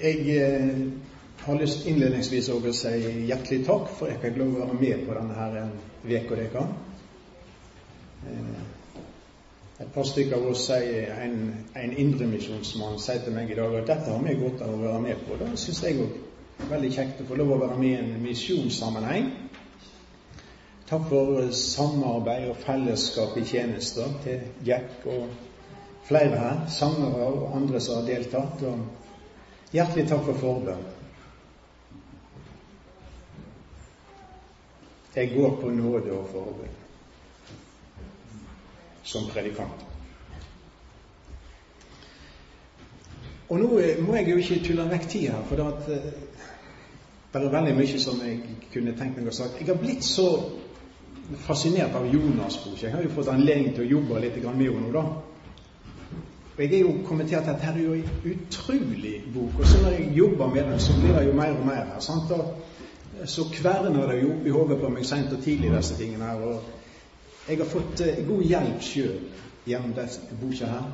Jeg eh, har lyst innledningsvis å si hjertelig takk for at jeg fikk lov å være med på denne her uka deres. Et par stykker av oss sier en, en indremisjonsmann sier til meg i dag at dette har vi godt av å være med på. Da syns jeg òg veldig kjekt å få lov å være med i en misjonssammenheng. Takk for samarbeid og fellesskap i tjenester til Jack og flere her, sangere og andre som har deltatt. og Hjertelig takk for forbønn. Jeg går på nåde og forbønn som predikant. Og nå må jeg jo ikke tulle vekk tida, for det, er veldig mye som jeg kunne tenkt meg å sagt. Jeg har blitt så fascinert av Jonas-boka. Jeg har jo fått anledning til å jobbe litt med henne da. Og Jeg er jo kommentert at dette er jo en utrolig bok. Og så når jeg jobber med den, så blir det jo mer og mer sant? Og så kverner det jo opp i hodet på meg seint og tidlig, disse tingene her. Og jeg har fått uh, god hjelp sjøl gjennom denne boka her.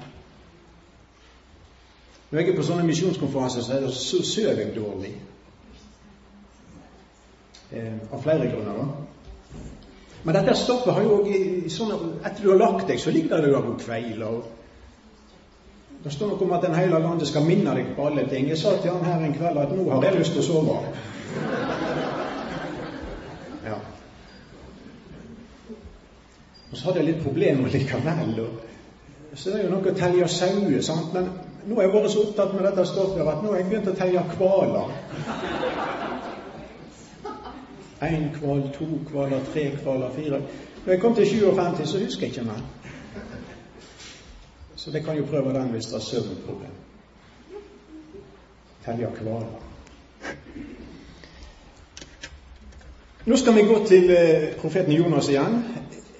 Når jeg er på sånne misjonskonferanser, så, det, så sover jeg dårlig. Eh, av flere grunner, da. Men dette stoffet har jo òg Etter du har lagt deg, så ligger det der og kveiler. Det står noe om at Den hellige ande skal minne deg på alle ting. Jeg sa til han her en kveld at nå har jeg lyst til å sove. Ja. Og så hadde jeg litt problemer likevel. Så det er jo noe å telle sauer, sant. Men nå har jeg vært så opptatt med dette stoffet at nå har jeg begynt å telle hvaler. Én hval, to hvaler, tre hvaler, fire Når jeg kom til 57, så husker jeg ikke mer. Så det kan jo prøve den hvis det er søvnproblem. Telja kvaler. Nå skal vi gå til eh, profeten Jonas igjen.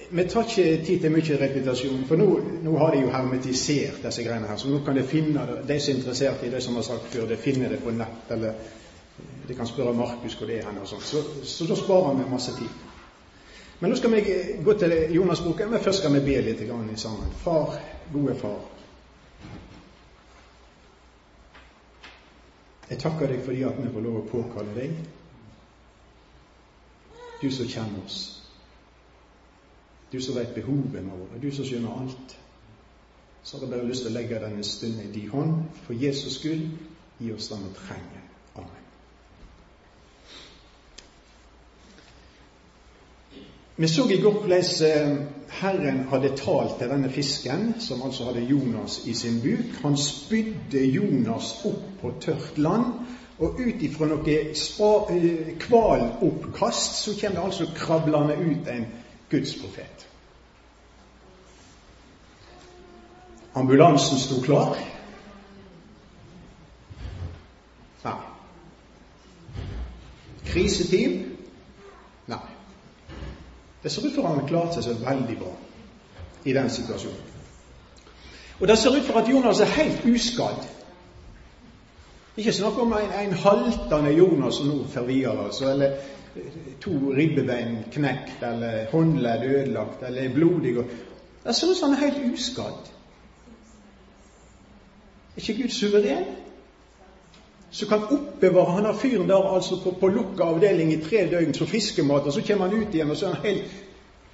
Vi tar ikke tid til mye repetasjon, for nå, nå, har de jo hermetisert disse greiene her. Så nå kan de finne det, de som er interessert i det som har sagt før, de finner det på nett. Eller de kan spørre Markus hvor det er hen. Så, så da sparer vi masse tid. Men nå skal vi gå til Jonas-boken, men først skal vi be litt sammen. Far, gode far. Jeg takker deg fordi at vi får lov å påkalle deg. Du som kjenner oss. Du som vet behovene våre. Du som skjønner alt. Så har jeg bare lyst til å legge denne stunden i din hånd. For Jesus skyld, gi oss det vi trenger. Vi så i går hvordan eh, Herren hadde talt til denne fisken, som altså hadde Jonas i sin buk. Han spydde Jonas opp på tørt land, og ut ifra noe eh, hvaloppkast så kommer det altså krablende ut en gudsprofet. Ambulansen sto klar. Nei. Kriseteam det ser ut for at han klarte seg veldig bra i den situasjonen. Og det ser ut for at Jonas er helt uskadd. Ikke snakk om en, en haltende Jonas som nå får videre, altså, eller to ribbebein knekt, eller håndledd ødelagt, eller blodig. Og... Det ser ut som han er helt uskadd. Er ikke Gud suveren? Som kan oppbevare Han har fyren der altså på, på lukka avdeling i tre døgn som fiskemat, og så kommer han ut igjen, og så er han helt,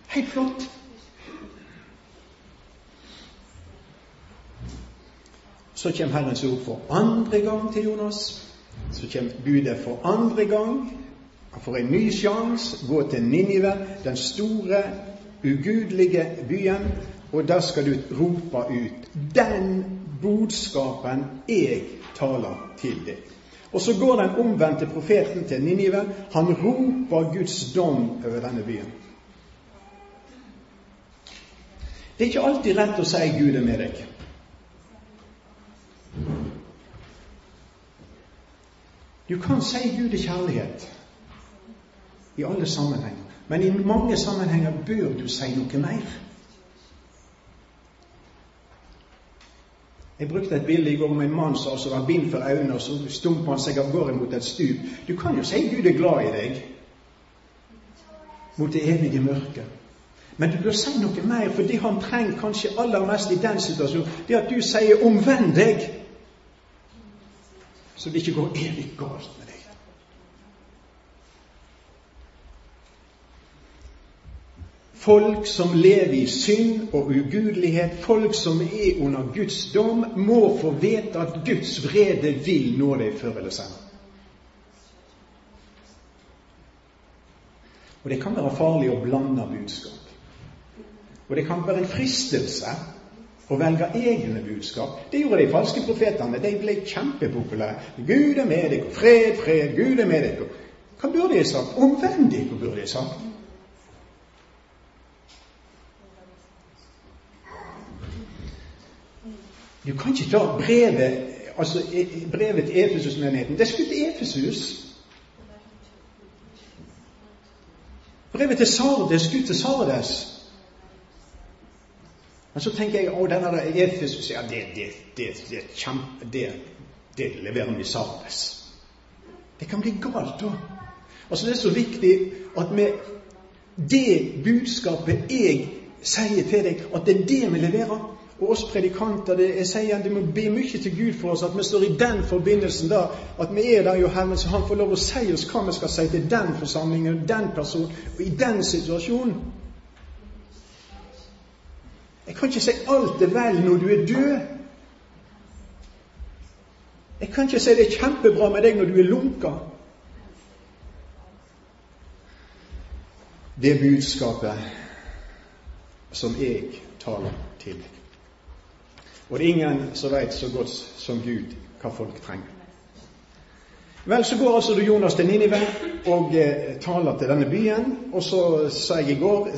helt flott. Så kommer Herrens ord for andre gang til Jonas. Så kommer budet for andre gang. Han får en ny sjanse. Gå til Ninive, den store, ugudelige byen, og der skal du rope ut den budskapen jeg taler til deg. Og så går den omvendte profeten til Ninive. Han roper Guds dom over denne byen. Det er ikke alltid rett å si Gud er med deg. Du kan si Gud er kjærlighet i alle sammenhenger, men i mange sammenhenger bør du si noe mer. Jeg brukte et bilde i går om en mann som altså var bind for øynene, og så stumper han seg av gårde mot et stup. Du kan jo si Gud er glad i deg mot det evige mørket. Men du bør si noe mer, for det han trenger kanskje aller mest i den situasjonen, det er at du sier 'omvend deg'. så det ikke går evig galt med deg. Folk som lever i synd og ugudelighet, folk som er under Guds dom, må få vite at Guds vrede vil nå deg før eller senere. Og det kan være farlig å blande budskap. Og det kan være en fristelse å velge egne budskap. Det gjorde de falske profetene. De ble kjempepopulære. Gud er med deg, fred, fred, Gud er med deg. Hva burde de sagt? Omvend deg, hva burde de sagt? Du kan ikke ta brevet altså brevet til Efesus-menigheten. Det skulle til Efesus. Brevet til Sardes skulle til Sardes. Men så tenker jeg å, denne Efesus ja, det, det, det, det, kjempe, det, det leverer vi Sardes. Det kan bli galt da. Altså Det er så viktig at med det budskapet jeg sier til deg, at det er det vi leverer og oss predikanter det, jeg sier det må be mye til Gud for oss at vi står i den forbindelsen da, at vi er der jo Herren, så Han får lov å si oss hva vi skal si til den forsamlingen, den personen, og i den situasjonen. Jeg kan ikke si alt er vel når du er død. Jeg kan ikke si det er kjempebra med deg når du er lunka. Det budskapet som jeg taler til. Og det er ingen som veit så godt som Gud hva folk trenger. Vel, så går altså Jonas til Ninive og eh, taler til denne byen. Og så sa jeg i går,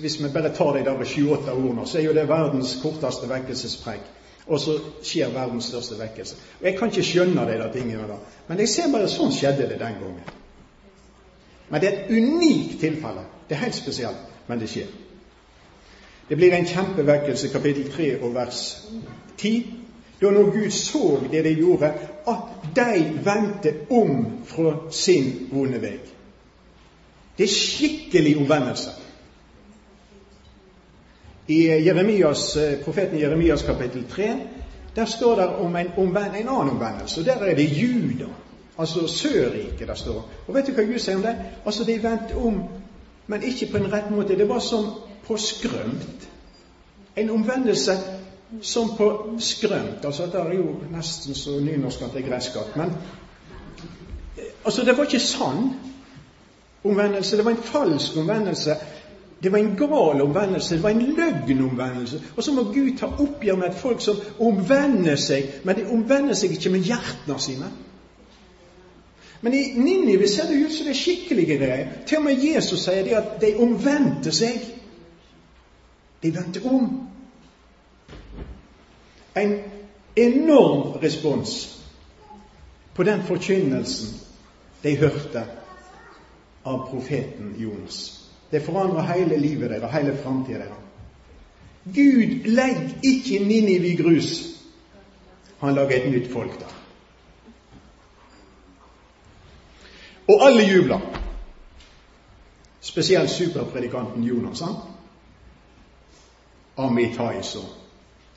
hvis vi bare tar de der sju-åtte ordene, så er jo det verdens korteste vekkelsespreik. Og så skjer verdens største vekkelse. Og Jeg kan ikke skjønne de der tingene der. Men jeg ser bare sånn skjedde det den gangen. Men det er et unikt tilfelle. Det er helt spesielt, men det skjer. Det blir en kjempevekkelse, kapittel 3 og vers 10. Da når Gud så det de gjorde, at de vendte om fra sin vonde vei. Det er skikkelig omvendelse. I Jeremias, profeten Jeremias kapittel 3 der står det om en, omvend, en annen omvendelse. og Der er det Juda, altså Sørriket, der står. Og vet du hva Gud sier om det? Altså, De vendte om, men ikke på en rett måte. Det var som skrømt. En omvendelse som på skrømt. Altså, det er jo nesten så nynorsk at det er gresk Men altså, det var ikke sann omvendelse. Det var en falsk omvendelse. Det var en gal omvendelse, det var en løgnomvendelse. Og så må Gud ta oppgjør med et folk som omvender seg, men de omvender seg ikke med hjertene sine. Men i Ninive ser det ut som det er skikkelige greier. Til og med Jesus sier det at de omvendte seg. De vendte om. En enorm respons på den forkynnelsen de hørte av profeten Jonas. Det forandrer hele livet deres, hele framtida deres. Gud legger ikke Ninive i grus. Han lager et nytt folk der. Og alle jubler. Spesielt superpredikanten Jonas. Han. Amitaiso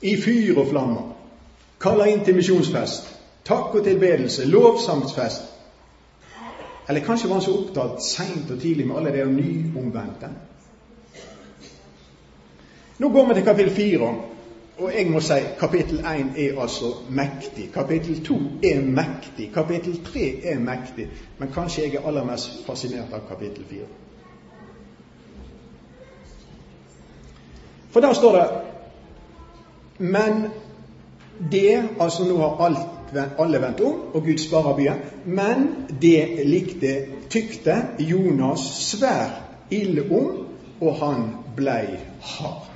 i fyr og flammer. Kaller inn til misjonsfest. Takk og tilbedelse. Lovsangsfest. Eller kanskje var han så opptatt seint og tidlig med alle de nyomvendte. Nå går vi til kapittel fire, og jeg må si kapittel 1 er altså mektig. Kapittel 2 er mektig. Kapittel 3 er mektig. Men kanskje jeg er aller mest fascinert av kapittel fire. For der står det men det Altså, nå har alt, alle vendt om, og Gud sparer byen. Men det likte, tykte Jonas svært ille om, og han blei hard.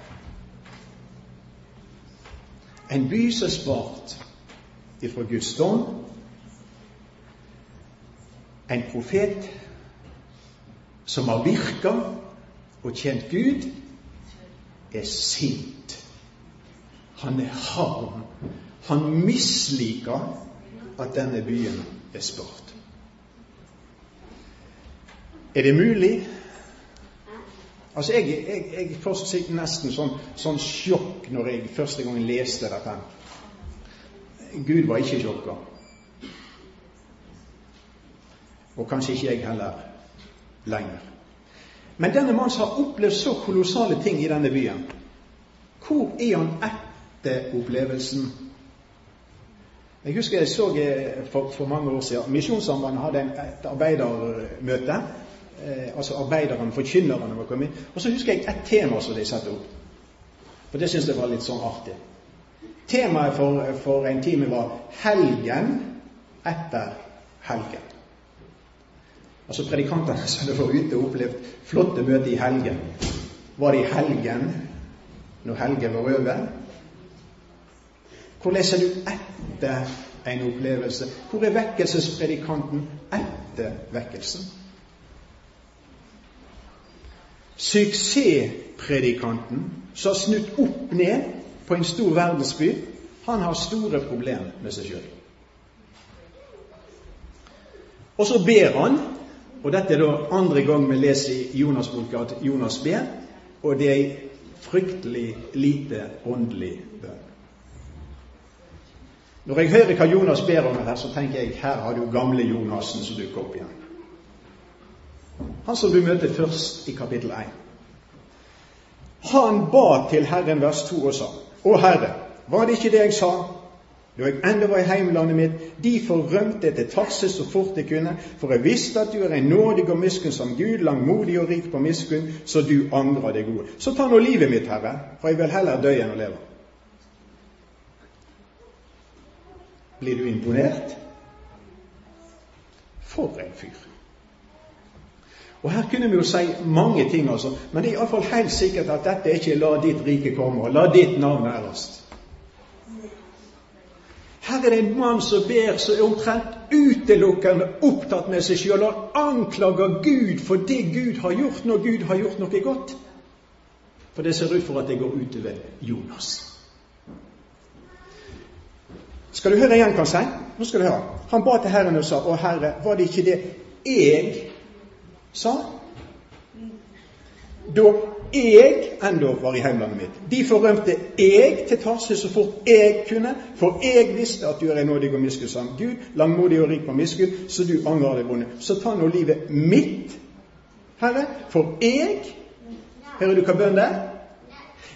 En by som er spart ifra Guds dom. En profet som har virka og tjent Gud, er sint han er harm. Han misliker at denne byen er spart. Er det mulig? Altså, Jeg, jeg, jeg fikk nesten sånn, sånn, sjokk når jeg første gang leste dette. Gud var ikke sjokka. Og kanskje ikke jeg heller lenger. Men denne mannen har opplevd så kolossale ting i denne byen. Hvor er han etter opplevelsen? Jeg husker jeg så eh, for, for mange år siden Misjonssambandet hadde et arbeidermøte. Eh, altså arbeiderne, forkynnerne, var kommet inn. Og så husker jeg et tema som de satte opp. For det syns jeg var litt sånn artig. Temaet for, for en time var 'Helgen etter helgen'. Altså predikantene som hadde vært ute og opplevd flotte møter i helgen. Var det i helgen når helgen var over? Hvor leser du etter en opplevelse? Hvor er vekkelsespredikanten etter vekkelsen? Suksesspredikanten som har snudd opp ned på en stor verdensby, han har store problemer med seg sjøl. Og så ber han, og dette er da andre gang vi leser i Jonas-boka at Jonas ber, og det er ei fryktelig lite åndelig bønn. Når jeg hører hva Jonas ber om her, så tenker jeg her har du gamle Jonasen som dukker opp igjen. Han som du møter først i kapittel 1. Han ba til Herren vers 2 og sa, Å Herre, var det ikke det jeg sa da jeg enda var i heimlandet mitt? Derfor rømte jeg til Tarsis så fort jeg kunne, for jeg visste at du er en nådig og miskunnsom Gud, langmodig og rik på miskunn, så du angrer det gode. Så ta nå livet mitt, Herre, for jeg vil heller dø enn å leve. Blir du imponert? For en fyr. Og Her kunne vi jo si mange ting, altså, men det er iallfall helt sikkert at dette er ikke 'la ditt rike komme', og 'la ditt navn æres'. Her er det en mann som ber som er omtrent utelukkende opptatt med seg sjøl og anklager Gud for det Gud har gjort, når Gud har gjort noe godt. For det ser ut for at det går utover Jonas. Skal du høre igjen, kan han si? Nå skal du høre. Han ba til Herren og sa, 'Å Herre, var det ikke det jeg sa?' Da jeg enda var i hjemlandet mitt. De forrømte jeg til Tarsis så fort jeg kunne, for jeg visste at du er en nådig og miskunnsam Gud, langmodig og rik på miskunn, så du angrer deg vonde. Så ta nå livet mitt, Herre, for jeg Hører du hva bønnen er?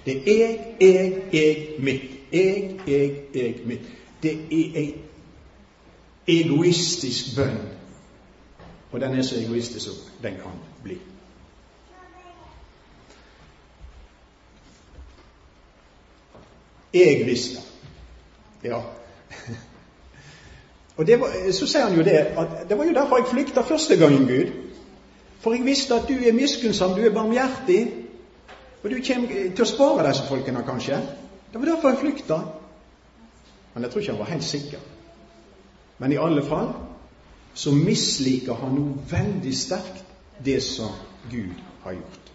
Det er jeg, jeg, jeg, mitt. Jeg, jeg, jeg, mitt det er ei egoistisk bønn. Og den er så egoistisk som den kan bli. Jeg visste. Ja. Og var, Så sier han jo det at det var jo derfor jeg flykta første gangen, Gud. For jeg visste at du er miskunnsom, du er barmhjertig. Og du kommer til å spare disse folkene, kanskje. Det var derfor jeg flykta. Men jeg tror ikke han var helt sikker. Men i alle fall så misliker han noe veldig sterkt det som Gud har gjort.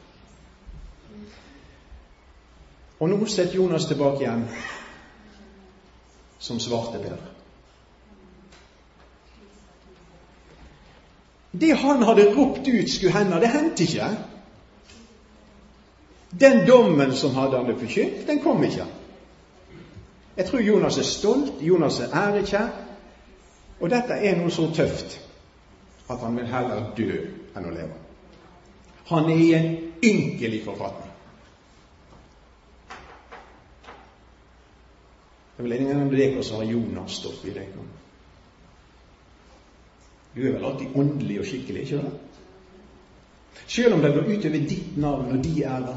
Og nå setter Jonas tilbake igjen som svarteper. Det han hadde ropt ut skulle hende, det hendte ikke. Den dommen som hadde han forkynt, den kom ikke. Jeg tror Jonas er stolt, Jonas er ærekjær, og dette er noe så tøft at han vil heller dø enn å leve. Han er i en ynkelig forfatning. Det er vel ingen av dere som har Jonas-stoff i deg. Du er vel alltid åndelig og skikkelig, ikke det? Selv om det går utover ditt navn og de ære.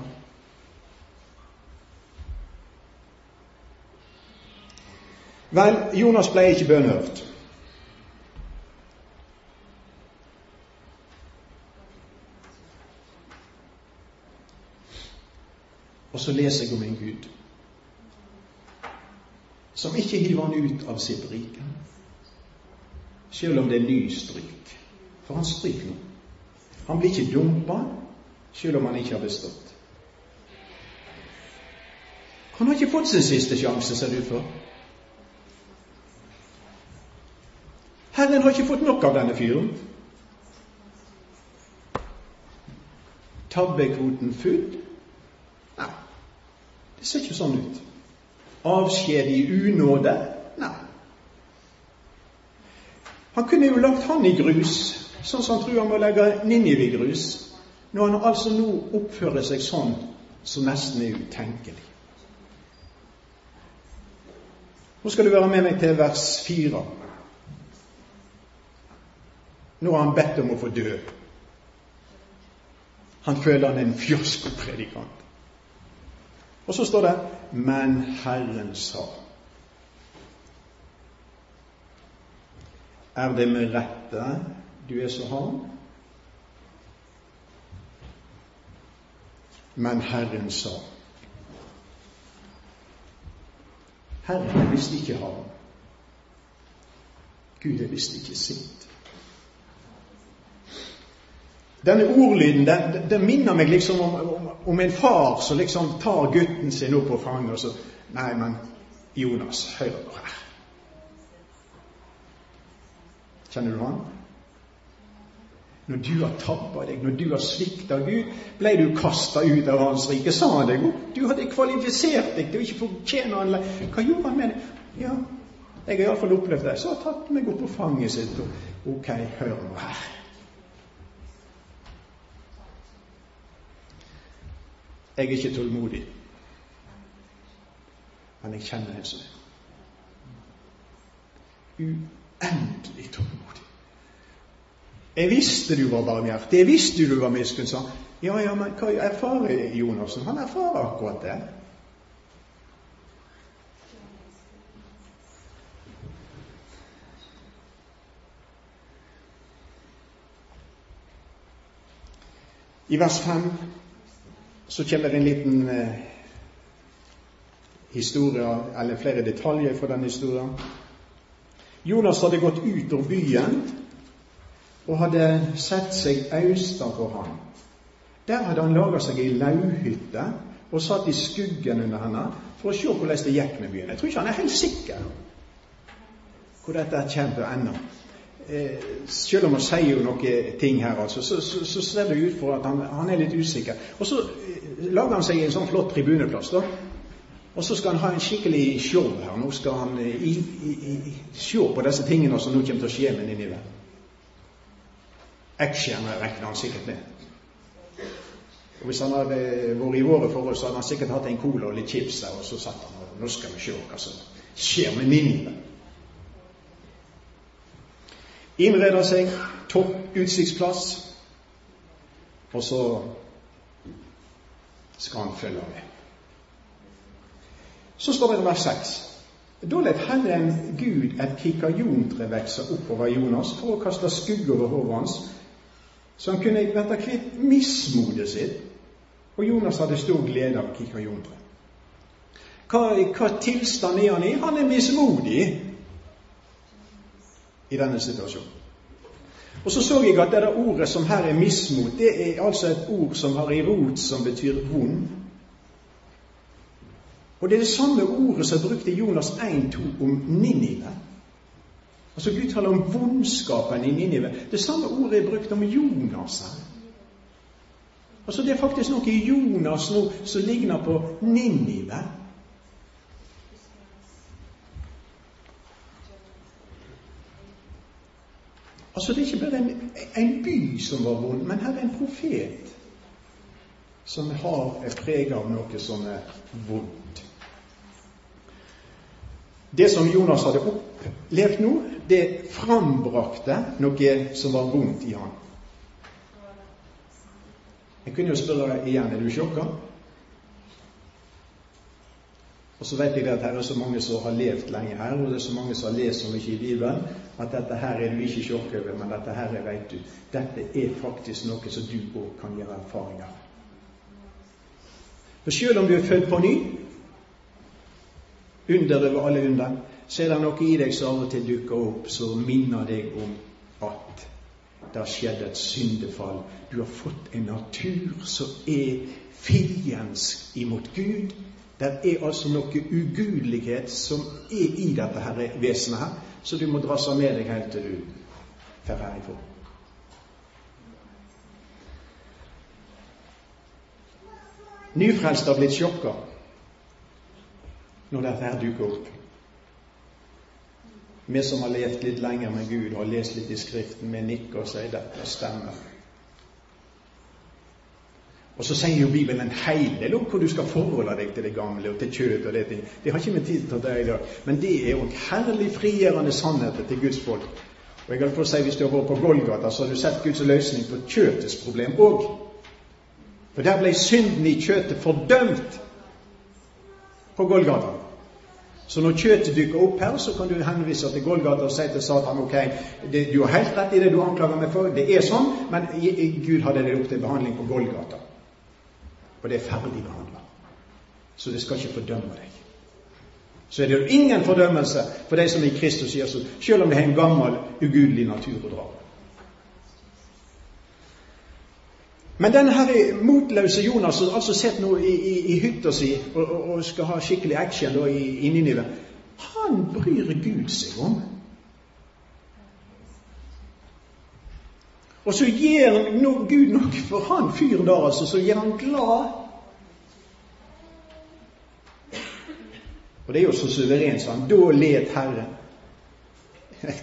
Vel, Jonas ble ikke bønnhørt. Og så leser jeg om en Gud som ikke hiver han ut av sitt rike, selv om det er ny stryk. For han stryker nå. Han blir ikke dumpa, selv om han ikke har bestått. Han har ikke fått sin siste sjanse, ser ut for. Herren har ikke fått nok av denne fyren. Tabbekvoten full? Nei, det ser ikke sånn ut. Avskjed i unåde? Nei. Han kunne jo lagt han i grus, sånn som han tror han må legge Ninive i grus, når han altså nå oppfører seg sånn som nesten er utenkelig. Nå skal du være med meg til vers fire. Nå har han bedt om å få dø. Han føler han er en fjoskopredikant. Og så står det 'Men Herren sa'. Er det med rette du er så hard? Men Herren sa. Herren er visst ikke ham. Gud er visst ikke sint. Denne ordlyden den, den minner meg liksom om, om, om, en far som liksom tar gutten sin opp på fanget og så Nei, men Jonas, hør nå her. Kjenner du han? Når du har tabba deg, når du har svikta Gud, ble du kasta ut av Hans rike. Sa han deg opp? Du hadde kvalifisert deg til å ikke fortjene han Hva gjorde han med det? Ja, jeg har iallfall opplevd det. Så har tatt meg opp på fanget sitt. Og ok, hør nå her. Jeg er ikke tålmodig, men jeg kjenner en som er uendelig tålmodig. Jeg visste du var barmhjertig, jeg visste du var miskunnsom. Ja, ja, men hva erfarer Jonassen? Han erfarer akkurat det. I vers 5 så kommer det en liten eh, historie, eller flere detaljer fra den historien. Jonas hadde gått ut av byen og hadde sett seg for ham. Der hadde han laga seg ei lauhytte og satt i skuggen under henne for å se hvordan det gikk med byen. Jeg tror ikke han er helt sikker hvor dette kommer til å ende. Eh, selv om han sier jo noen ting her, altså, så, så, så, ser det ut for at han, han er litt usikker. Og så lager han seg en sånn flott tribuneplass. da, og så skal han ha en skikkelig show her. Nå skal han eh, i, i, i, se på disse tingene som nå kommer til å skje med Ninive. Action regner han sikkert med. Og Hvis han hadde vært i våre forhold, så hadde han sikkert hatt en cola og litt chips der, og så satt han og nå skal vi se hva som skjer med Ninive. Innreder seg, topp utsiktsplass, og så skal han følge med. Så står det i vers 6. Da lot Herren Gud et kikajontre vokse oppover Jonas for å kaste skugge over hodet hans, så han kunne bli kvitt mismodet sitt. Og Jonas hadde stor glede av kikajontreet. Hva, hva tilstand er han i? Han er mismodig i denne situasjonen. Og så så jeg at det der ordet som her er mismot, det er altså et ord som har i rot som betyr vond. Og det er det samme ordet som brukte Jonas 1,2 om Ninive. Altså Gud taler om vondskapen i Ninive. Det samme ordet er brukt om Jonas her. Altså Det er faktisk noe i Jonas nå som ligner på Ninive. Altså Det er ikke bare en, en by som var vond, men her er en profet som har, er preget av noe som er vondt. Det som Jonas hadde opplevd nå, det frambrakte noe som var vondt i han. Jeg kunne jo spørre igjen er du sjokka. Og så vet jeg at her er så mange som har levd lenge her, og det er så mange som har lest så mye i Bibelen, at dette her er du ikke sjokk over, men dette her veit du. Dette er faktisk noe som du òg kan gjøre erfaring av. For selv om du er født på ny, under over alle under, så er det noe i deg som av og til dukker opp som minner deg om at det har skjedd et syndefall. Du har fått en natur som er fiendsk imot Gud. Det er altså noe ugudelighet som er i dette her vesenet her, så du må dra seg med deg helt til du drar herifra. Nyfrelste har blitt sjokka når dette her dukker opp. Vi som har levd litt lenger med Gud har lest litt i Skriften, vi nikker og sier dette stemmer. Og så sier jo Bibelen en hel del om hvor du skal forholde deg til det gamle og til kjøtt og det ting. Det har ikke vi tid til å ta i dag. Men det er òg herlig frigjørende sannheter til Guds folk. Og jeg kan få si, Hvis du har vært på Golgata, så har du sett Guds løsning på kjøttets problem òg. For der ble synden i kjøttet fordømt på Golgata. Så når kjøttet dykker opp her, så kan du henvise til Golgata og si til Satan ok, det, du har helt rett i det du anklager meg for, det er sånn, men Gud hadde det opp til behandling på Golgata. Og det er ferdig behandla. Så det skal ikke fordømme deg. Så er det jo ingen fordømmelse for de som er i Kristus Jesus, selv om det er en gammel, ugudelig natur å dra. Men denne her motløse Jonas som altså sitter nå i, i, i hytta si og, og, og, skal ha skikkelig action da, i, i Ninive, han bryr Gud seg om. Og så gir no, Gud noe for han fyren der, altså, så gjør han glad. Og det er jo så suverent, sa han. Da let Herren.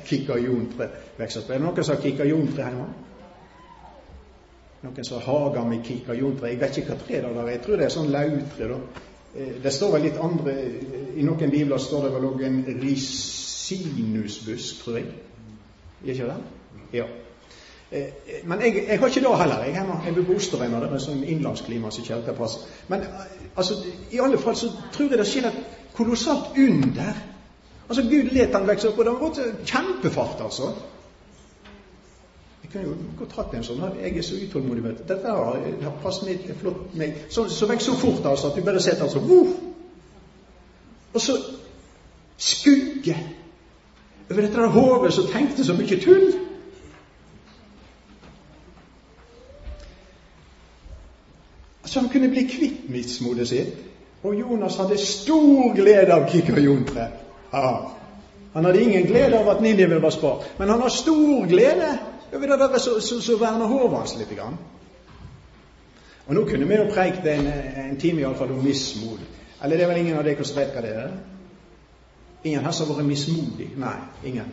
Kikkajontre vokser opp. Er det noen som har kikkajontre hjemme? noen som hager med kikajontre. Jeg vet ikke hva tre det er. Jeg tror det er sånn lautre. da. Eh, det står vel litt andre I noen bibler står det vel òg en risinusbusk, tror jeg. Gjør ikke det? Ja. Eh, men jeg, jeg, har ikke det heller. Jeg, jeg bor på Osterøyma. Det sånn innlandsklima som ikke helt passer. Men eh, altså, i alle fall så tror jeg det skjer et kolossalt under. Altså, Gud let han vokse opp, og det har gått kjempefart, altså Jeg kunne jo godt hatt en sånn. Jeg er så utålmodig med dette. har, har passet flott meg. Så, så vekk så fort altså, at du bare sitter altså Voff! Og så skugge over dette hodet som tenkte så mye tull. Så han kunne bli kvitt mismotet sitt. Og Jonas hadde stor glede av kikkerjontre. Ah. Han hadde ingen glede av at Ninive var spart, men han har stor glede over det der som verner hodet hans litt. Grann. Og Nå kunne vi jo preikt en, en time iallfall om mismot. Eller det er vel ingen av dere som vet hva det er? Ingen her som har vært mismodig? Nei, ingen.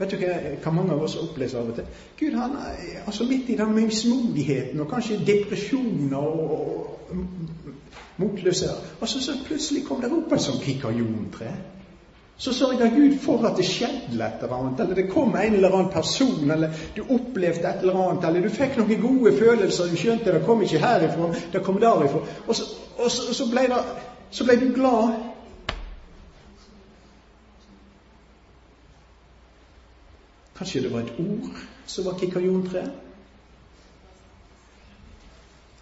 Vet du hva, mange av oss opplever av og til? Gud, han er altså midt i den mismodigheten og kanskje depresjoner og, og motløshet. Og så, plutselig kom det opp en sånn kikajontre så sørga Gud for at det skjedde et eller annet, eller det kom en eller annen person, eller du opplevde et eller annet, eller du fikk noen gode følelser, du skjønte det kom ikke herifra, det kom derifra. Og så, og så, så, ble, det, så ble, du glad. Kanskje det var et ord som var kikajontre?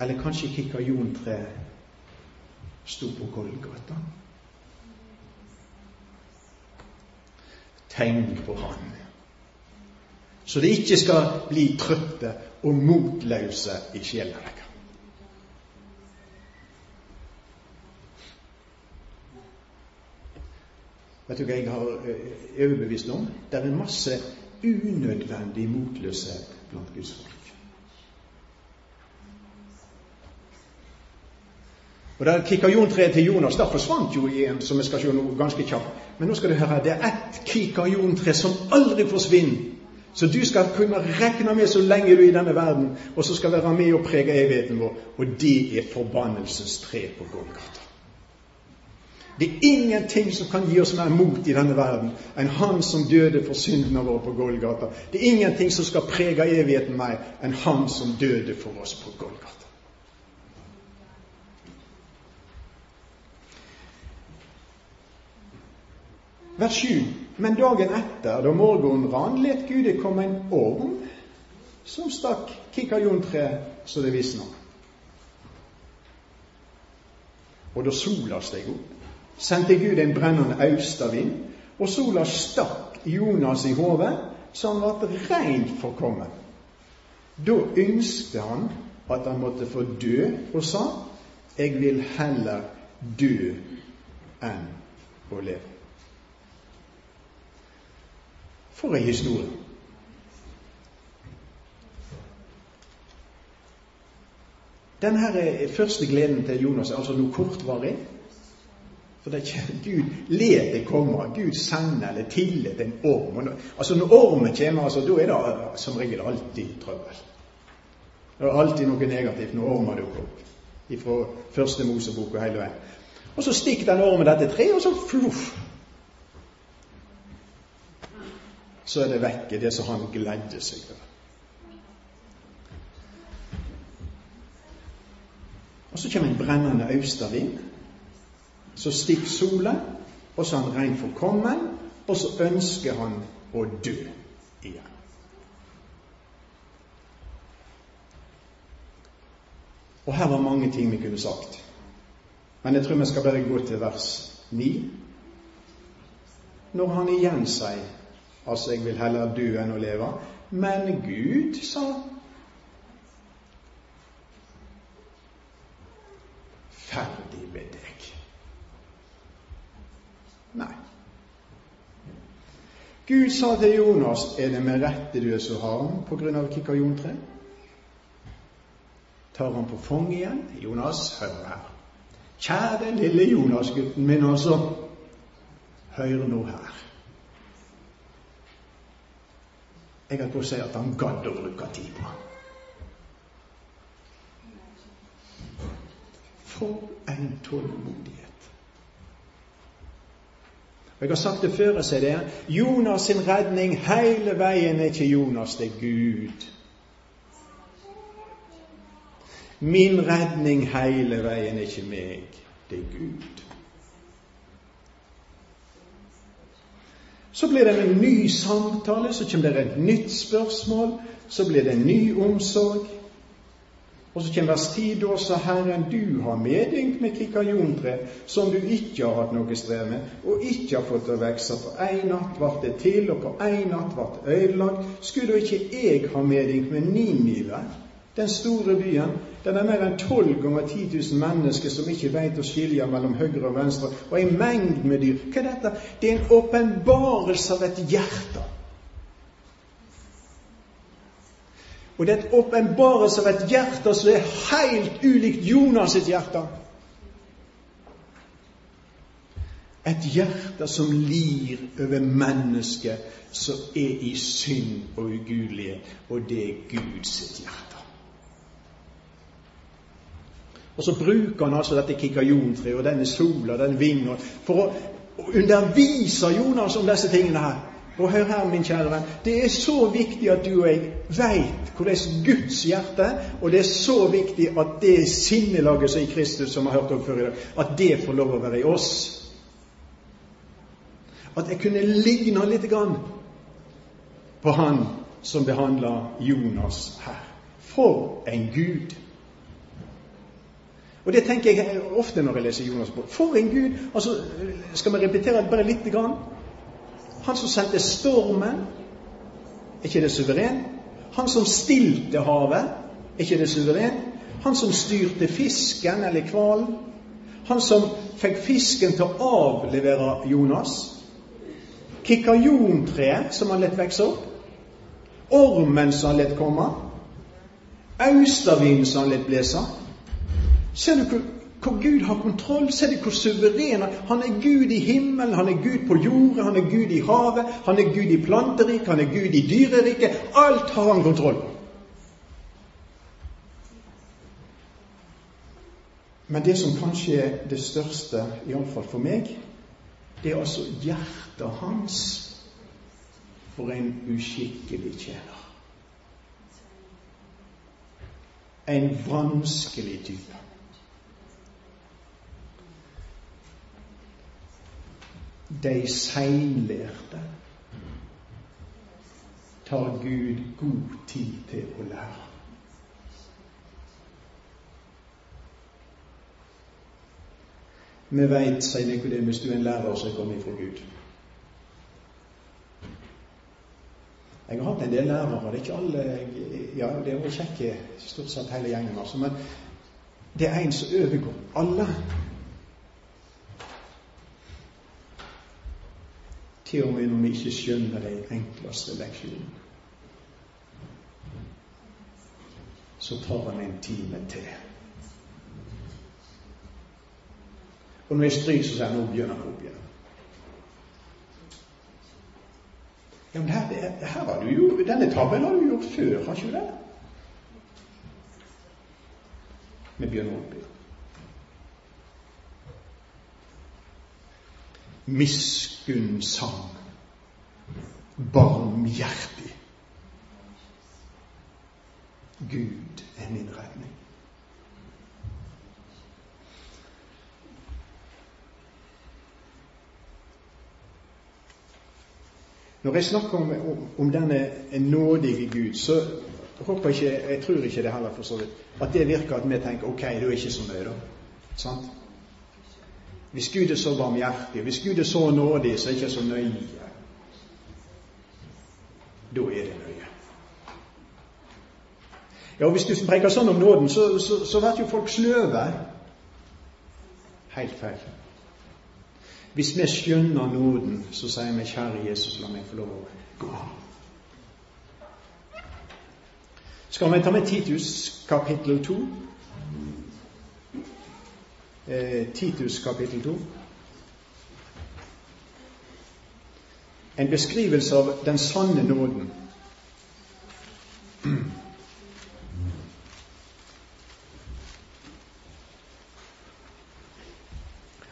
Eller kanskje kikajontre sto på Golgata? Tenk på Han. Så de ikke skal bli trøtte og motløse i sjela deres. Vet du hva jeg har eh, overbevist om? Det er masse unødvendig motløshet blant Guds folk. Og der kikajontreet til Jonas der forsvant jo igjen, som vi skal se nå ganske kjapt. Men nå skal du høre, det er ett kikajontre som aldri forsvinner. Så du skal kunne regne med så lenge du er i denne verden, og så skal være med og prege evigheten vår. Og det er forbannelsestre på Golgata. Det er ingenting som kan gi oss mer mot i denne verden enn Han som døde for syndene våre på Golgata. Det er ingenting som skal prege evigheten mer enn Han som døde for oss på Golgata. Vers 7. Men dagen etter, da morgenen rann, let Gud det komme en orm som stakk kikajontreet så det visna. Og da sola steg opp, sendte Gud en brennende austavind, og sola stakk Jonas i hodet, så han ble reint forkommen. Da ønskte han at han måtte få dø, og sa, jeg vil heller dø enn å leve. For ei historie. Denne første gleden til Jonas er altså noe kortvarig. For det er ikke Gud let det komme. Gud sender eller tillater en orm. Altså Når ormen kommer, altså, da er det som regel alltid trøbbel. Det er alltid noe negativt når ormer dukker opp. Fra første Mosebok og hele veien. Og så stikker den ormen dette treet, og så fluff! Så er det vekke, det som han gledde seg over. Og så kommer en brennende austavind. Så stikker sola, og så er han rein forkommen, og så ønsker han å dø igjen. Og her var mange ting vi kunne sagt. Men jeg tror vi skal bare gå til vers 9. Når han igjen sier altså jeg vil heller dø enn å leve. Men Gud sa ferdig med deg. Nei. Gud sa til Jonas, er det med rette du er så harm på grunn av kikajontre? Tar han på fong igjen? Jonas, hør her. Kjære lille Jonas-gutten min også. Hør nå her. Jeg holdt på å si at han gadd å bruke tid på. For en tålmodighet. Og Jeg har sagt det før, jeg det. Jonas sin redning hele veien er ikke Jonas, det er Gud. Min redning hele veien er ikke meg, det er Gud. Så blir det en ny samtale, så kommer det et nytt spørsmål, så blir det en ny omsorg. Og så kommer vers 10, da sa Herren, du har medynk med kikajontre, som du ikke har hatt noe strev med, og ikke har fått å vokse. På én natt ble det til, og på én natt ble det ødelagt. Skulle da ikke jeg ha medynk med Ninive, den store byen? Den er mer enn tolv ganger 10 000 mennesker som ikke veit å skilje mellom høyre og venstre, og en mengd med dyr. Hva er dette? Det er en åpenbarelse av et hjerte. Og det et åpenbarelse av et hjerte som er helt ulikt Jonas sitt hjerte. Et hjerte som lir over mennesket som er i synd og ugudelige, og det er Guds sitt hjerte. Og så bruker han altså dette kikajontreet og denne sola den vinden for å undervise Jonas om disse tingene her. Og hør her, min kjære venn, det er så viktig at du og jeg veit hvordan Guds hjerte er, og det er så viktig at det sinnelaget som er i Kristus, som vi har hørt om før i dag, at det får lov å være i oss. At jeg kunne ligne litt grann på han som behandla Jonas her. For en Gud! Og det tenker jeg ofte når jeg leser Jonas' på. For en Gud! Altså, skal vi repetere bare lite grann? Han som sendte stormen, er ikke det suveren? Han som stilte havet, er ikke det suveren? Han som styrte fisken eller hvalen? Han som fikk fisken til å avlevere Jonas? Kikajontreet som han lett vokse opp? Ormen som han lett komme? Austavinden som han lett blåse? Ser du hvor hvor Gud har kontroll. Se du hvor suveren han er. Gud i himmelen, han er Gud på jordet, han er Gud i havet, han er Gud i planteriket, han er Gud i dyreriket. Alt har han kontroll på. Men det som kanskje er det største, iallfall for meg, det er altså hjertet hans for en uskikkelig tjener. En vanskelig type. De seinlærte tar Gud god tid til å lære. Vi veit, sier Nikodemus, du er en lærer som er kommet fra Gud. Jeg har hatt en del lærere. Det er ikke alle Ja, det er jo kjekke, stort sett hele gjengen, altså. Men det er en som overgår alle. Til og med når vi ikke skjønner de enkleste leksjonene. Så tar han en time til. Og når jeg stryker, så sier han nå begynner han opp igjen. Ja, men her, her har du jo, Denne tabben har du gjort før, har ikke du det? Vi begynner opp igjen. Miskunnsang. Barmhjertig. Gud er min redning. Når jeg snakker om, om, denne nådige Gud, så håper ikke, jeg tror ikke det heller for så vidt, at det virker at vi tenker ok, du er ikke så nøye, da. Sant? Hvis Gud er så barmhjertig, hvis Gud er så nådig, så er det ikke så nøye. Da er det nøye. Ja, og Hvis du preker sånn om nåden, så, så, så blir jo folk sløve. Helt feil. Hvis vi skjønner nåden, så sier vi 'Kjære Jesus, la meg få lov å gå. Skal vi ta med Titus kapittel 2? Eh, Titus kapittel 2. En beskrivelse av den sanne nåden.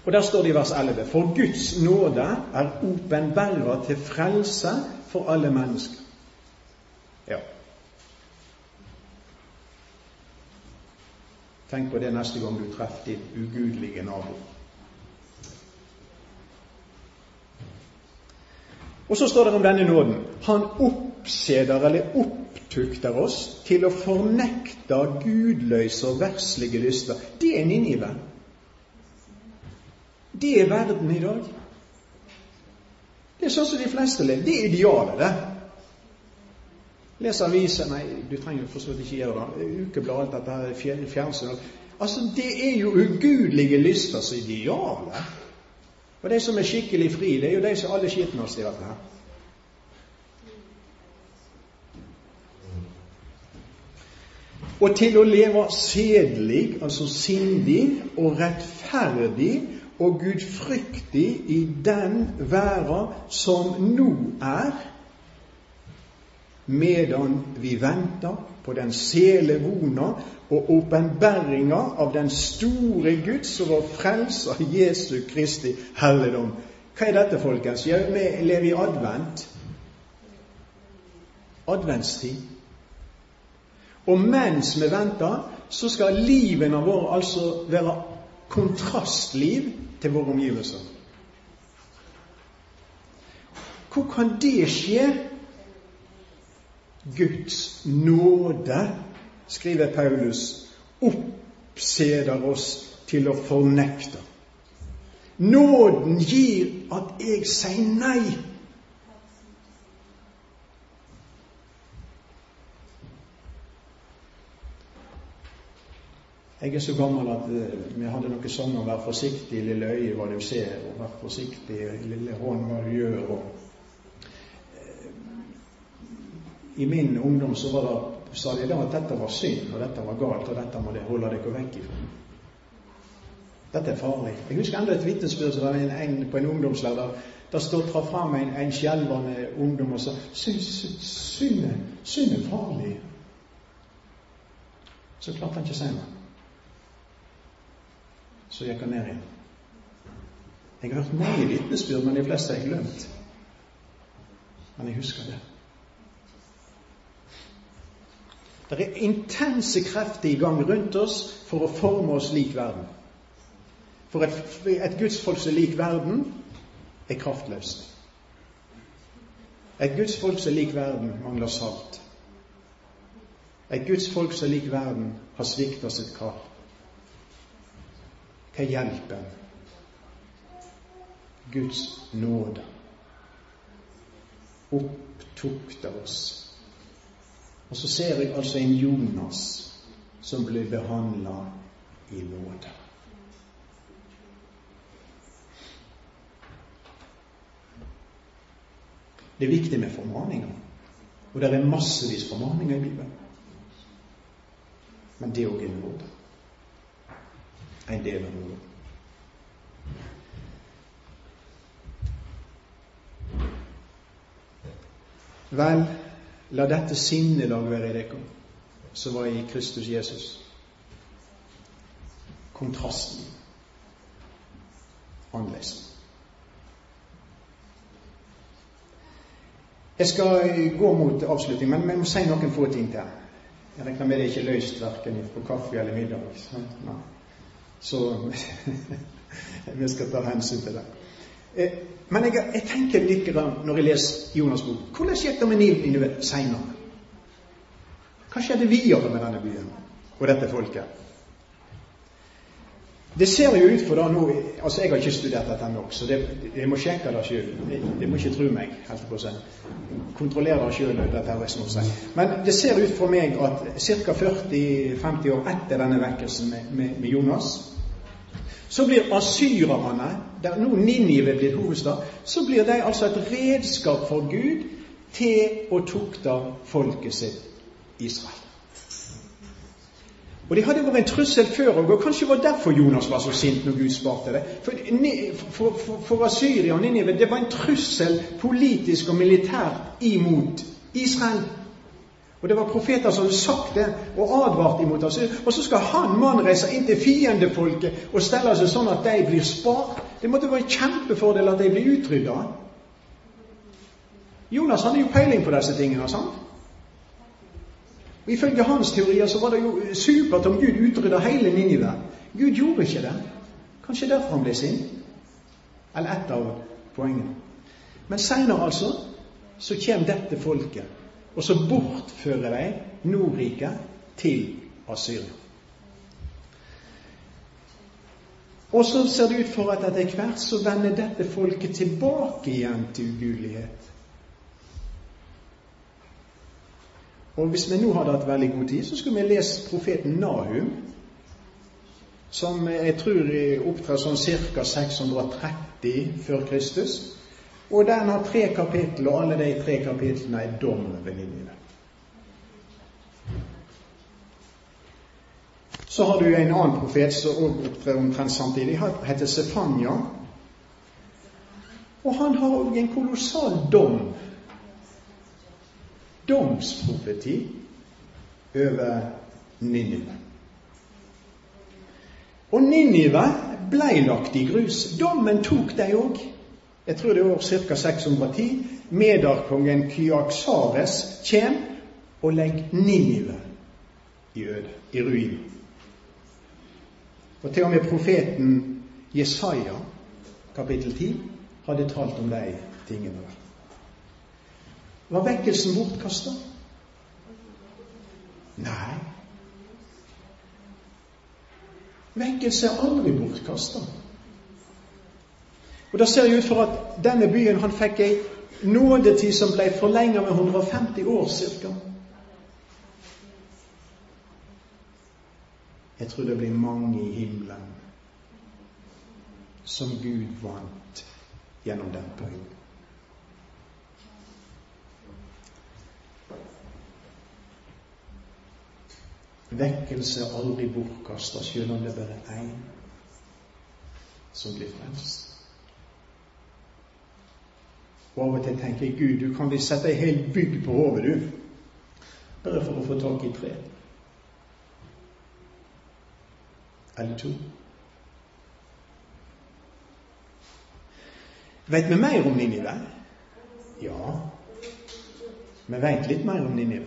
Og Der står det i vers 11.: For Guds nåde er åpenbæra til frelse for alle mennesker. Ja. Tenk på det neste gang du treffer din ugudelige nabo. Og så står det om denne nåden. Han oppseder eller opptukter oss til å fornekte gudløse og verslige lyster. Det er Ninive. Det er verden i dag. Det er sånn som de fleste lever. Det er idealet, det. Les aviser Nei, du trenger for så vidt ikke gjøre det. Ukeblad, alt dette her, fjernsyn Altså, det er jo ugudelige lyster som idealet. Og de som er skikkelig fri, det er jo de som alle skitten oss i dette her. Og til å leve sedelig, altså sindig og rettferdig og gudfryktig i den verden som nå er, medan vi venter på den selevona og åpenbæringa av den store Guds og vår frelser Jesu Kristi helligdom. Hva er dette, folkens? Vi lever i advent. Adventstid. Og mens vi venter, så skal livene våre altså være kontrastliv til våre omgivelser. Hvor kan det skje? Guds nåde, skriver Paulus, oppseder oss til å fornekte. Nåden gir at jeg sier nei. Jeg er så gammel at uh, vi hadde noen sanger 'Vær forsiktig, lille øye, hva du ser', og 'Vær forsiktig, lille hånd, hva du gjør'. Og, I min ungdom så var det, sa de da at dette var synd, og dette var galt, og dette må dere holde dere vekk ifra. Dette er farlig. Jeg husker enda et vitnesbyrd en, en, på en ungdomsleir. Der, der stod traff fram en, en skjelvende ungdom og sa synd er farlig. Så klarte han ikke å si noe så gikk han ned igjen. Jeg har hørt mange vitnesbyrd, men de fleste har jeg glemt. Men jeg husker det. Det er intense krefter i gang rundt oss for å forme oss lik verden. For et, et gudsfolk som er lik verden, er kraftløst. Et gudsfolk som er lik verden, mangler salt. Et gudsfolk som er lik verden, har svikta sitt kall. Hva hjelper Guds nåde opptukter oss. Og så ser jeg altså en Jonas som ble behandla i nåde. Det er viktig med formaninger. Og det er massevis formaninger i Bibelen. Men det òg er nåde en del av nåden. Vel, la dette sinnelag være i dere som var i Kristus Jesus. Kontrasten annerledes. Jeg skal gå mot avslutning, men jeg må si noen få ting til. Jeg regner med det er ikke løst verken på kaffe eller middag. Så vi skal ta hensyn til det. Eh, men jeg, jeg tenker litt når jeg leser Jonas' bok Hvordan gikk det med Ninive seinere? Hva skjedde videre med denne byen og dette folket? Det ser jo ut for da nå altså Jeg har ikke studert dette nok, så det, jeg må sjekke det sjøl. Jeg må ikke tro meg. helt på seg. Kontrollere det sjøl. Men det ser ut for meg at ca. 40-50 år etter denne vekkelsen med, med, med, Jonas, så blir asyrerne, der nå Ninive blir hovedstad, så blir de altså et redskap for Gud til å tukte folket sitt Israel. Og Det hadde vært en trussel før òg, og kanskje var derfor Jonas var så sint når Gud sparte det. For, for, for, for Asyria og Ninive det var en trussel politisk og militært imot Israel. Og det var profeter som hadde sagt det og advart imot Asyria. Og så skal han mannen reise inn til fiendefolket og stelle seg sånn at de blir spart. Det måtte være en kjempefordel at de blir utrydda. Jonas hadde jo peiling på disse tingene. sant? Og Ifølge hans teorier så var det jo supert om Gud utrydda hele Ninive. Gud gjorde ikke det. Kanskje derfor han ble sint. Eller ett av poengene. Men seinere, altså, så kommer dette folket, og så bortfører de Nordriket til Asyria. Og så ser det ut for at etter hvert så vender dette folket tilbake igjen til ugudelighet. Og hvis vi nå hadde hatt veldig god tid, så skulle vi lest profeten Nahum, som jeg tror opptrer sånn ca. 630 før Kristus. Og den har tre kapitler, og alle de tre kapitlene er dom over Ninive. Så har du en annen profet som også opptrer omtrent samtidig. Han heter Sefanya. Og han har òg en kolossal dom domsprofeti over Ninive. Og Ninive blei lagt i grus. Dommen tok de òg. Jeg tror det er år ca. 610. Medarkongen Kyaksares kjem og legger Ninive i øde, i ruin. Og til og med profeten Jesaja, kapittel 10, hadde talt om de tingene der. Var vekkelsen bortkasta? Nei. Vekkelse er aldri bortkasta. Og Da ser det ut for at denne byen han fikk ei nådetid som ble forlenga med 150 år ca. Jeg tror det blir mange i himmelen som Gud vant gjennom den perioden. Vekkelse er aldri bortkasta, selv om det er bare én som blir frelst. Og av og til tenker jeg Gud, du kan vi sette ei hel bygg på hodet, du. Bare for å få tak i tre. Eller to. Vet vi mer om Ninive? Ja. Vi vet litt mer om Ninive.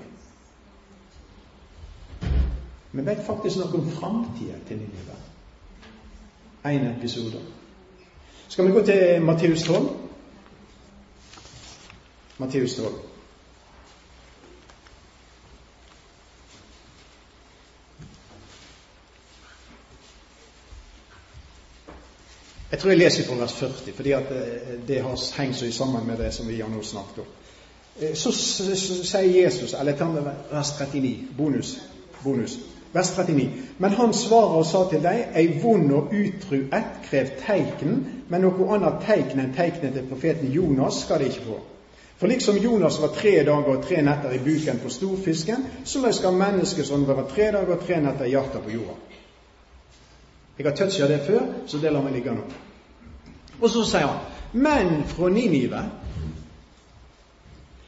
Vi vet faktisk noe om framtida til Ninive. Én episode. Skal vi gå til Matteus 12? Matteus 12. Jeg tror jeg leser fra vers 40, fordi eh, det har hengt så sammen med det som vi har nå snakket om. Eh, så sier Jesus, eller ta med vers 39, bonus, bonus. Vers 39. Men han svarer og sa til deg, ei vond og utru ett krev teikn, men noe annet teikn enn teiknet til profeten Jonas skal de ikke få. For liksom Jonas var tre dager og tre netter i buken på storfisken, så skal menneskesønnen være tre dager og tre netter i hjertet på jorda. Jeg har toucha det før, så det lar meg ligge nå. Og så sier han men fra Ninive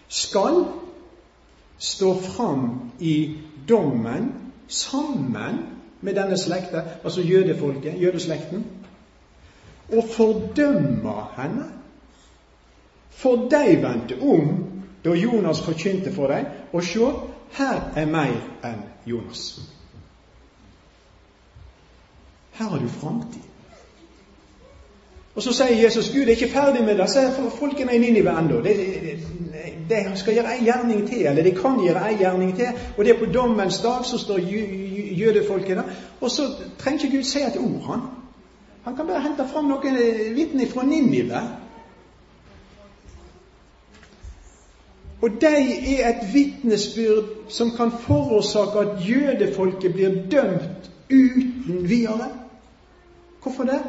skal stå fram i dommen sammen med denne slekta, altså jødefolket, jødeslekten, og fordømme henne. For de vendte om da Jonas forkynte for dem, og sjå, her er mer enn Jonas. Her har du framtid. Og så sier Jesus Gud er ikke ferdig med det. Så er folkene i Ninive ennå. De, de, de, skal gjøre ei gjerning til, eller de kan gjøre ei gjerning til. Og det er på dommens dag, så står jødefolket der. Og så trenger ikke Gud si et ord, han. Han kan bare hente fram noen vitner fra Ninive. Og de er et vitnesbyrd som kan forårsake at jødefolket blir dømt uten videre. Hvorfor det?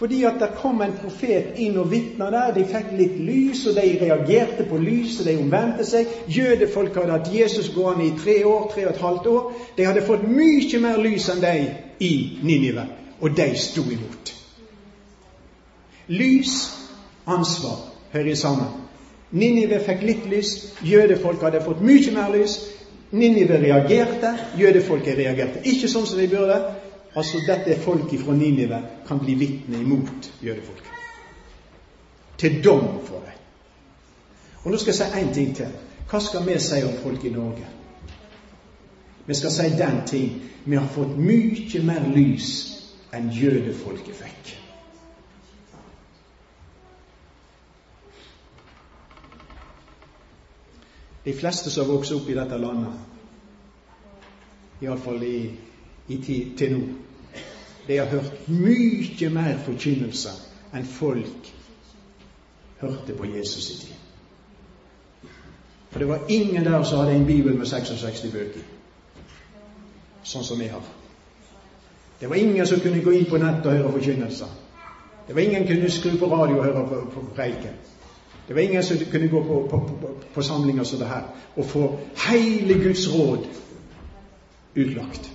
Fordi at det kom en profet inn og vitna der. De fikk litt lys, og de reagerte på lyset. De omvendte seg. Jødefolk hadde hatt Jesus gående i tre år, tre og et halvt år. De hadde fått mye mer lys enn de i Ninive, og de sto imot. Lys, ansvar hører sammen. Ninive fikk litt lys, jødefolk hadde fått mye mer lys. Ninive reagerte, jødefolket reagerte ikke sånn som de burde. Altså dette er folk fra Ninive kan bli vitne imot jødefolket. Til dom for dem. Og nå skal jeg si én ting til. Hva skal vi si om folk i Norge? Vi skal si den ting vi har fått mye mer lys enn jødefolket fikk. De fleste som har vokst opp i dette landet, iallfall i tid til nå. De har hørt mye mer forkynnelse enn folk hørte på Jesus i tid. For det var ingen der som hadde en bibel med 66 bøker, sånn som vi har. Det var ingen som kunne gå inn på nett og høre forkynnelser. Det var ingen som kunne skru på radio og høre på, på preiken. Det var ingen som kunne gå på, på, på, på samlinger som det her og få hele Guds råd utlagt.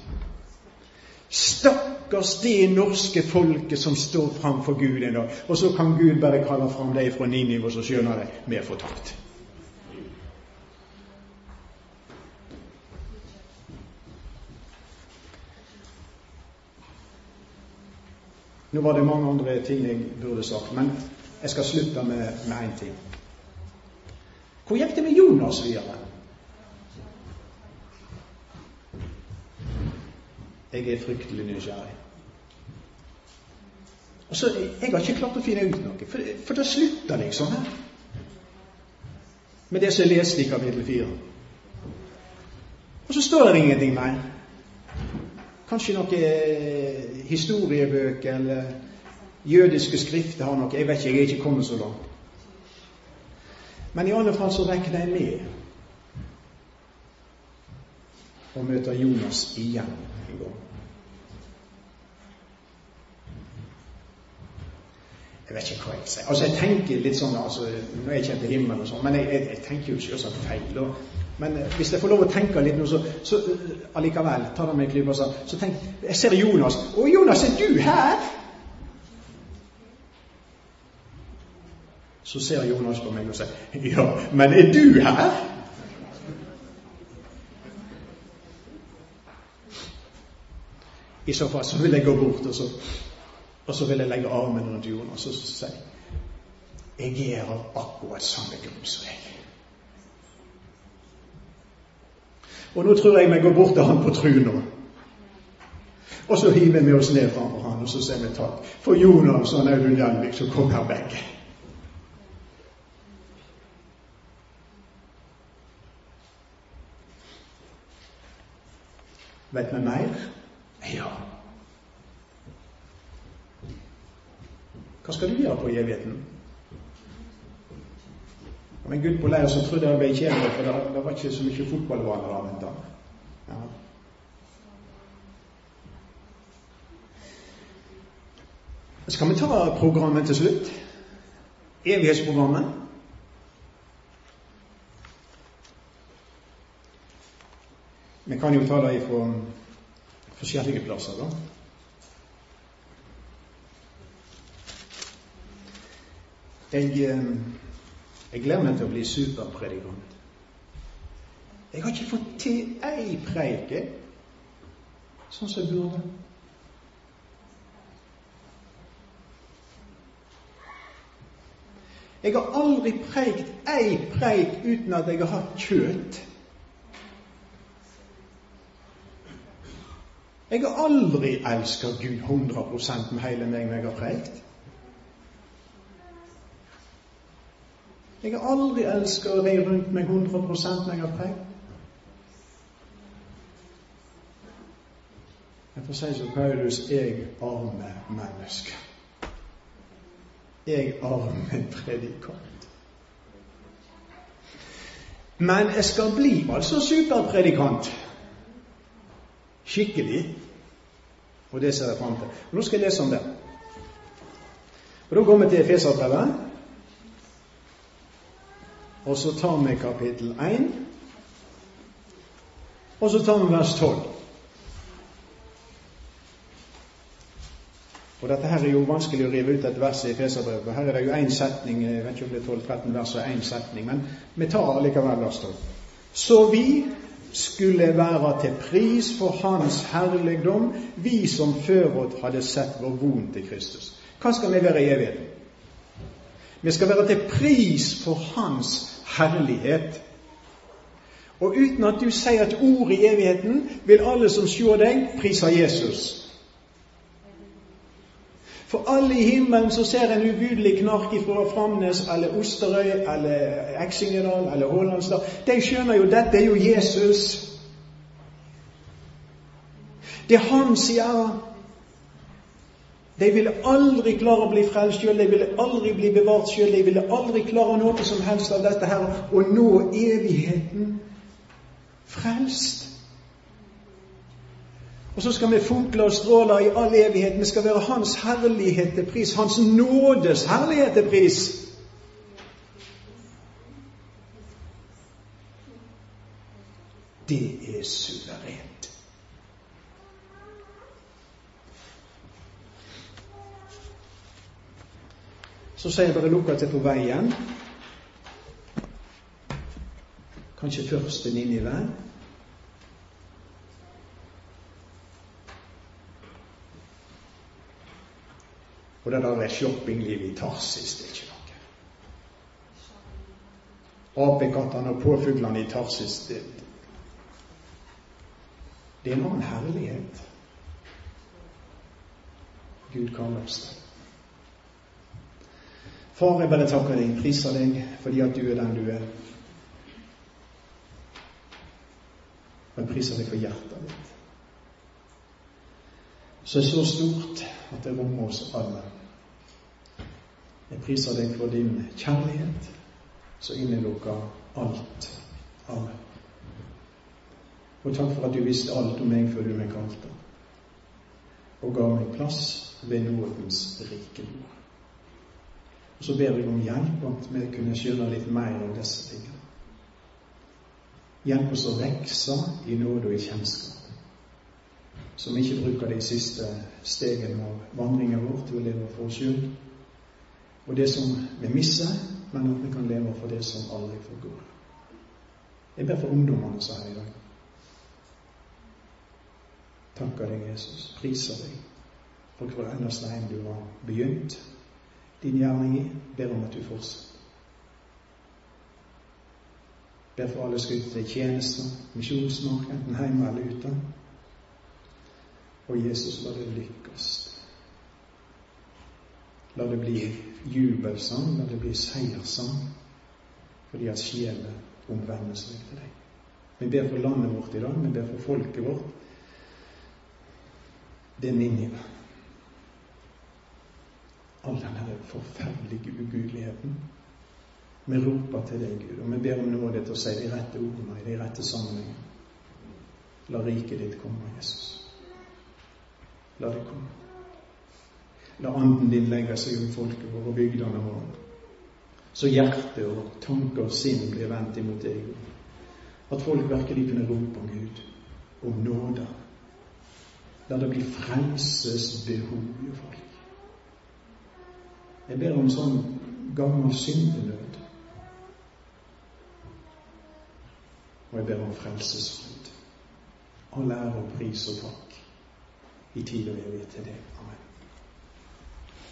Stakkars det norske folket som står framfor Gud en dag. Og så kan Gud bare kalle fram deg fra Ninive, og så skjønner de vi er fortapt. Nå var det mange andre ting jeg burde sagt, men jeg skal slutte med én ting. Hvor gikk det med Jonas videre? Jeg er fryktelig nysgjerrig. Og så, Jeg har ikke klart å finne ut noe, for, for det slutter liksom her. Med det som jeg leste i kapittel 4. Og så står det ingenting mer. Kanskje noen eh, historiebøker eller jødiske skrifter har noe. Jeg vet ikke, jeg er ikke kommet så langt. Men i alle fall så regner jeg med å møte Jonas igjen en gang. Jeg vet ikke hva jeg sier. Altså, jeg tenker litt sånn altså, Nå er jeg ikke til himmelen, og sånn, men jeg, jeg, jeg, tenker jo selvsagt feil. Og, men eh, hvis jeg får lov å tenke litt nå, så, så uh, allikevel ta det med en klype og sånn. så tenk Jeg ser Jonas. Å, Jonas, er du her? Så ser Jonas på meg og sier Ja, men er du her? I så fall så vil jeg gå bort, og så, og så vil jeg legge armen rundt Jonas og si jeg er av akkurat samme grunn som deg. Og nå tror jeg vi går bort til han på truna. Og så hiver vi oss ned framfor han, og så sier vi takk. For Jonas og Audun Jannvik som kom her begge. Vet vi mer? Ja. Hva skal du gjøre på evigheten? Det var en gutt på leir som trodde han ble kjedelig, for det, var ikke så mye fotballvaner av venta. ja. Skal vi ta programmet til slutt? Evighetsprogrammet. Vi kan jo ta det fra forskjellige plasser, da. Jeg, eh, jeg glemmer til å bli superpredikant. Jeg har ikke fått til ei preike sånn som jeg burde. Jeg har aldri preikt ei preik uten at jeg har hatt kjøtt. Jeg har aldri elska Gud 100 med hele meg når jeg har preikt. Jeg har aldri elsket å ri rundt meg 100 når jeg har preikt. Jeg får si som Paulus jeg arme menneske. Jeg arme predikant. Men jeg skal bli altså superpredikant. Skikkelig. Og det ser jeg fram til. Nå skal jeg lese om det. Og Da går vi til Efeserbrevet. Og så tar vi kapittel 1. Og så tar vi vers 12. Og dette her er jo vanskelig å rive ut et vers i Feserbrevet. Her er det jo én setning, jeg vet ikke om det er 12-13 vers og én setning, men vi tar allikevel vers 12. Så vi skulle være til pris for Hans herligdom, vi som før oss hadde sett vår von til Kristus. Hva skal vi være i evigheten? Vi skal være til pris for Hans herlighet. Og uten at du sier et ord i evigheten, vil alle som ser deg, prise Jesus. For alle i himmelen som ser en ubudelig knark fra Framnes eller Osterøy eller Eksingedal eller Hålandstad, de skjønner jo dette er jo Jesus. Det er han som gjør De ville aldri klare å bli frelst sjøl, de ville aldri bli bevart sjøl, de ville aldri klare noe som helst av dette her, og nå evigheten frelst. Og så skal vi funkle og stråle i all evighet. Vi skal være Hans herlighet til pris. Hans nådes herlighet til pris. Det er suverent. Så sier bare Lukas er på veien. Kanskje først til veien. Og det der shoppinglivet i Tarsis, det er ikke noe. Apekattene og påfuglene i Tarsis, det, det er en annen herlighet. Gud kan det. Far, jeg bare takker deg, priser deg fordi at du er den du er. Og jeg priser deg for hjertet ditt, som er så stort at det rommer oss alle. Jeg priser deg for din kjærlighet som innelukker alt. Amen. Og takk for at du visste alt om meg før du meg kalte, og ga meg plass ved nådens rike bord. Og så ber jeg om hjelp, at vi kunne skjønne litt mer om disse tingene. Hjelp oss å vokse i nåde og i kjennskap, så vi ikke bruker de siste stegene av vandringen vår til å leve for oss sjøl, og det som vi mister, men at vi kan leve for det som aldri forgår. Jeg ber for ungdommene som er her i dag. Takker deg, Jesus. Priser deg for hver eneste en du har begynt din gjerning i. Ber om at du fortsetter. Ber for alle som til tjenester, misjonsmark, enten hjemme eller ute. Og Jesus, la det lykkes. La det bli jubelsang, la det bli seierssang, fordi at sjelen omvender seg til deg. Vi ber for landet vårt i dag, vi ber for folket vårt. Det er min Ninive. All denne forferdelige ugudeligheten. Vi roper til deg, Gud, og vi ber om nåde til å si de rette ordene i de rette sammenhengene. La riket ditt komme, Jesus. La det komme. La anden din legge seg om folket vårt og bygdene våre. Så hjerte og tanke og sinn blir vendt imot deg. At folk virkelig kunne rope om Gud, om nåde. La det bli frelsesbehov i folk. Jeg ber om sånn gammel syndenød. Og jeg ber om frelsesfryd. All ære og pris og takk i tid og evighet til deg. Amen.